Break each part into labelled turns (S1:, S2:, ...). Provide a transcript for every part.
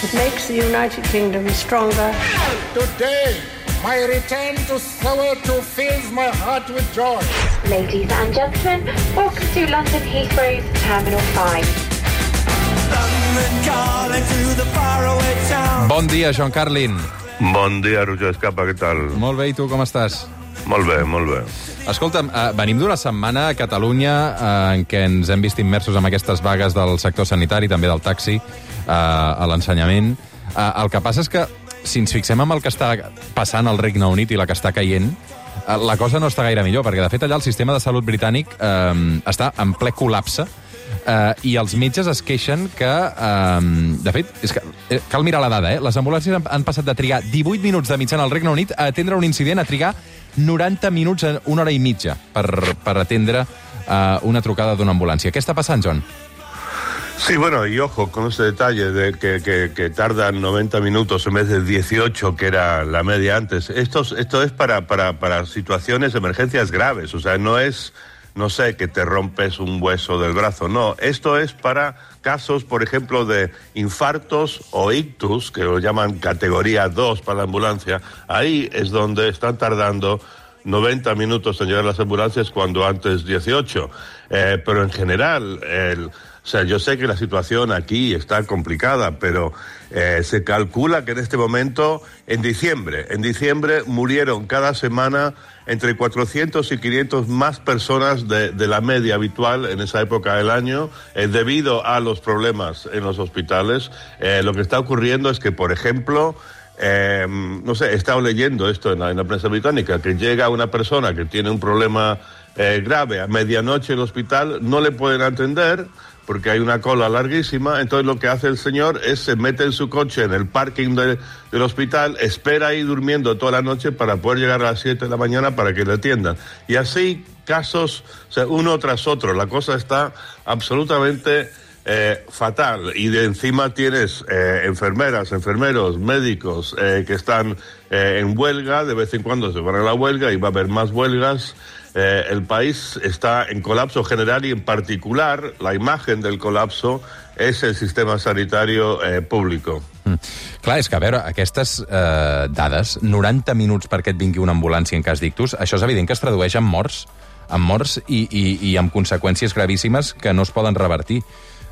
S1: It makes the United Kingdom stronger.
S2: Today, my return to Soweto fills my heart with joy.
S3: Ladies and gentlemen, welcome to London Heathrow's Terminal 5.
S4: Bon dia, Joan Carlin.
S5: Bon dia, Roger Escapa, què tal?
S4: Molt bé, i tu com estàs?
S5: Molt bé, molt bé.
S4: Escolta'm, eh, venim d'una setmana a Catalunya eh, en què ens hem vist immersos en aquestes vagues del sector sanitari, també del taxi, eh, a l'ensenyament. Eh, el que passa és que, si ens fixem en el que està passant al Regne Unit i la que està caient, eh, la cosa no està gaire millor, perquè de fet allà el sistema de salut britànic eh, està en ple col·lapse eh, i els metges es queixen que, eh, de fet, és que, eh, cal mirar la dada, eh? les ambulàncies han, han passat de trigar 18 minuts de mitjana al Regne Unit a atendre un incident a trigar 90 minuts una hora i mitja per, per atendre eh, una trucada d'una ambulància. Què està passant, John?
S5: Sí, bueno, y ojo con ese detalle de que, que, que, tardan 90 minutos en vez de 18, que era la media antes. Esto, esto es para, para, para situaciones, emergencias graves, o sea, no es no sé, que te rompes un hueso del brazo. No, esto es para casos, por ejemplo, de infartos o ictus, que lo llaman categoría 2 para la ambulancia. Ahí es donde están tardando 90 minutos en llegar las ambulancias cuando antes 18. Eh, pero en general, el, o sea, yo sé que la situación aquí está complicada, pero eh, se calcula que en este momento, en diciembre, en diciembre murieron cada semana entre 400 y 500 más personas de, la media habitual en esa época del año eh, debido a los problemas en los hospitales. Eh, lo que está ocurriendo es que, por ejemplo, eh, no sé, he estado leyendo esto en la, en la, prensa británica, que llega una persona que tiene un problema eh, grave a medianoche en el hospital, no le pueden atender porque hay una cola larguísima, entonces lo que hace el señor es se mete en su coche en el parking de, del hospital, espera ahí durmiendo toda la noche para poder llegar a las 7 de la mañana para que le atiendan. Y así casos, uno tras otro, la cosa está absolutamente eh, fatal y de encima tienes eh, enfermeras, enfermeros, médicos eh, que están en huelga, de vez en cuando se van a la huelga y va a haber más huelgas. El país está en colapso general y en particular la imagen del colapso és el sistema sanitario eh, público.
S4: Mm. Clar, és que, a veure, aquestes eh, dades, 90 minuts perquè et vingui una ambulància en cas d'ictus, això és evident que es tradueix en morts, en morts i, i, i amb conseqüències gravíssimes que no es poden revertir.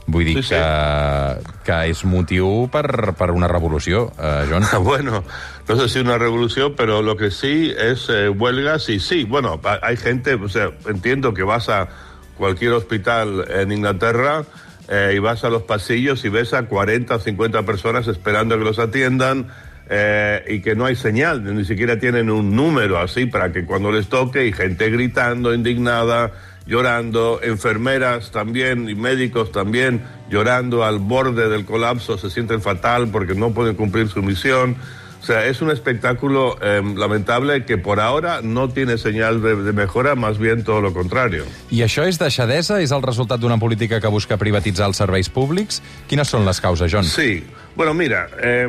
S4: Vull dir sí, sí. que, que és motiu per, per una revolució, eh, John.
S5: Bueno, no sé si una revolución, pero lo que sí es eh, huelgas y sí, bueno, hay gente, o sea, entiendo que vas a cualquier hospital en Inglaterra eh, y vas a los pasillos y ves a 40 o 50 personas esperando que los atiendan eh, y que no hay señal, ni siquiera tienen un número así para que cuando les toque y gente gritando, indignada, llorando, enfermeras también y médicos también llorando al borde del colapso, se sienten fatal porque no pueden cumplir su misión. O sea, es un espectáculo eh, lamentable que por ahora no tiene señal de, de mejora, más bien todo lo contrario.
S4: I això és deixadesa? És el resultat d'una política que busca privatitzar els serveis públics? Quines són les causes, John?
S5: Sí, bueno, mira, eh,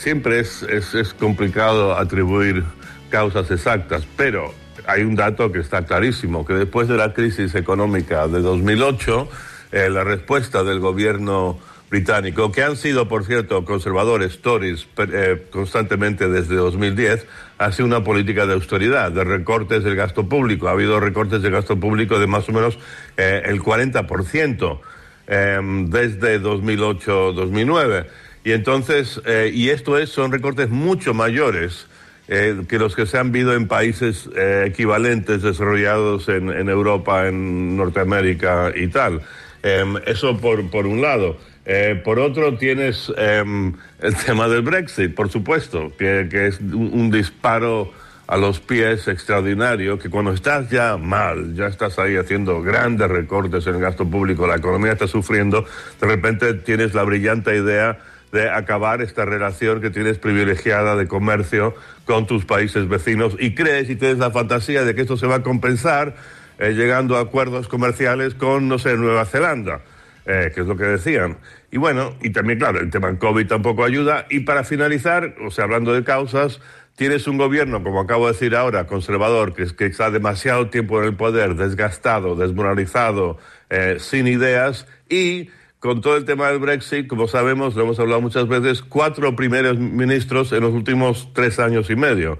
S5: siempre es, es, es complicado atribuir causas exactas, pero hay un dato que está clarísimo, que después de la crisis económica de 2008, eh, la respuesta del gobierno británico, que han sido, por cierto, conservadores, Tories, eh, constantemente desde 2010, ha sido una política de austeridad, de recortes del gasto público. Ha habido recortes de gasto público de más o menos eh, el 40% eh, desde 2008-2009. Y entonces, y esto es, son recortes mucho mayores eh, que los que se han visto en países eh, equivalentes desarrollados en, en, Europa, en Norteamérica y tal. Eh, eso por, por, un lado. Eh, por otro, tienes em, el tema del Brexit, por supuesto, que, que es un, un, disparo a los pies extraordinario, que cuando estás ya mal, ya estás ahí haciendo grandes recortes en el gasto público, la economía está sufriendo, de repente tienes la brillante idea de acabar esta relación que tienes privilegiada de comercio con tus países vecinos y crees y tienes la fantasía de que esto se va a compensar eh, llegando a acuerdos comerciales con, no sé, Nueva Zelanda, eh, que es lo que decían. Y bueno, y también, claro, el tema COVID tampoco ayuda. Y para finalizar, o sea, hablando de causas, tienes un gobierno, como acabo de decir ahora, conservador, que, que está demasiado tiempo en el poder, desgastado, desmoralizado, eh, sin ideas y con todo el tema del Brexit, como sabemos, lo hemos hablado muchas veces, cuatro primeros ministros en los últimos tres años y medio.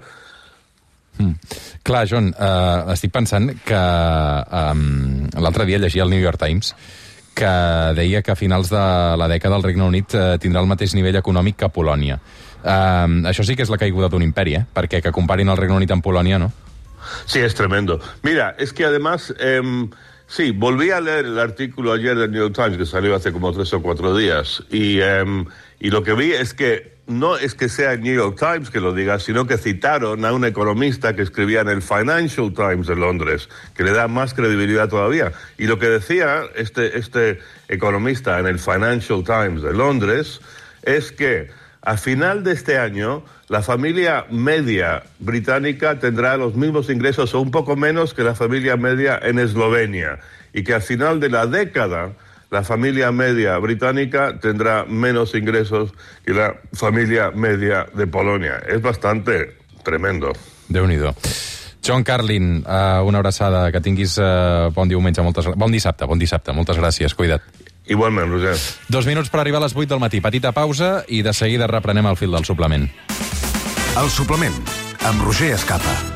S4: Clar, John, uh, estic pensant que um, l'altre dia llegia el New York Times que deia que a finals de la dècada el Regne Unit uh, tindrà el mateix nivell econòmic que Polònia. Uh, això sí que és la caiguda d'un imperi, eh? Perquè que comparin el Regne Unit amb Polònia, no?
S5: Sí, es tremendo. Mira, es que además, eh, sí, volví a leer el artículo ayer del New York Times que salió hace como tres o cuatro días y, eh, y lo que vi es que no es que sea el New York Times que lo diga, sino que citaron a un economista que escribía en el Financial Times de Londres, que le da más credibilidad todavía. Y lo que decía este, este economista en el Financial Times de Londres es que a final de este año la familia media británica tendrá los mismos ingresos o un poco menos que la familia media en Eslovenia y que al final de la década la familia media británica tendrá menos ingresos que la familia media de Polonia. Es bastante tremendo.
S4: Déu-n'hi-do. John Carlin, uh, una abraçada, que tinguis uh, bon diumenge, moltes, bon dissabte, bon.
S5: Igualment, Roger.
S4: Dos minuts per arribar a les 8 del matí. Petita pausa i de seguida reprenem el fil del suplement.
S6: El suplement, amb Roger Escapa.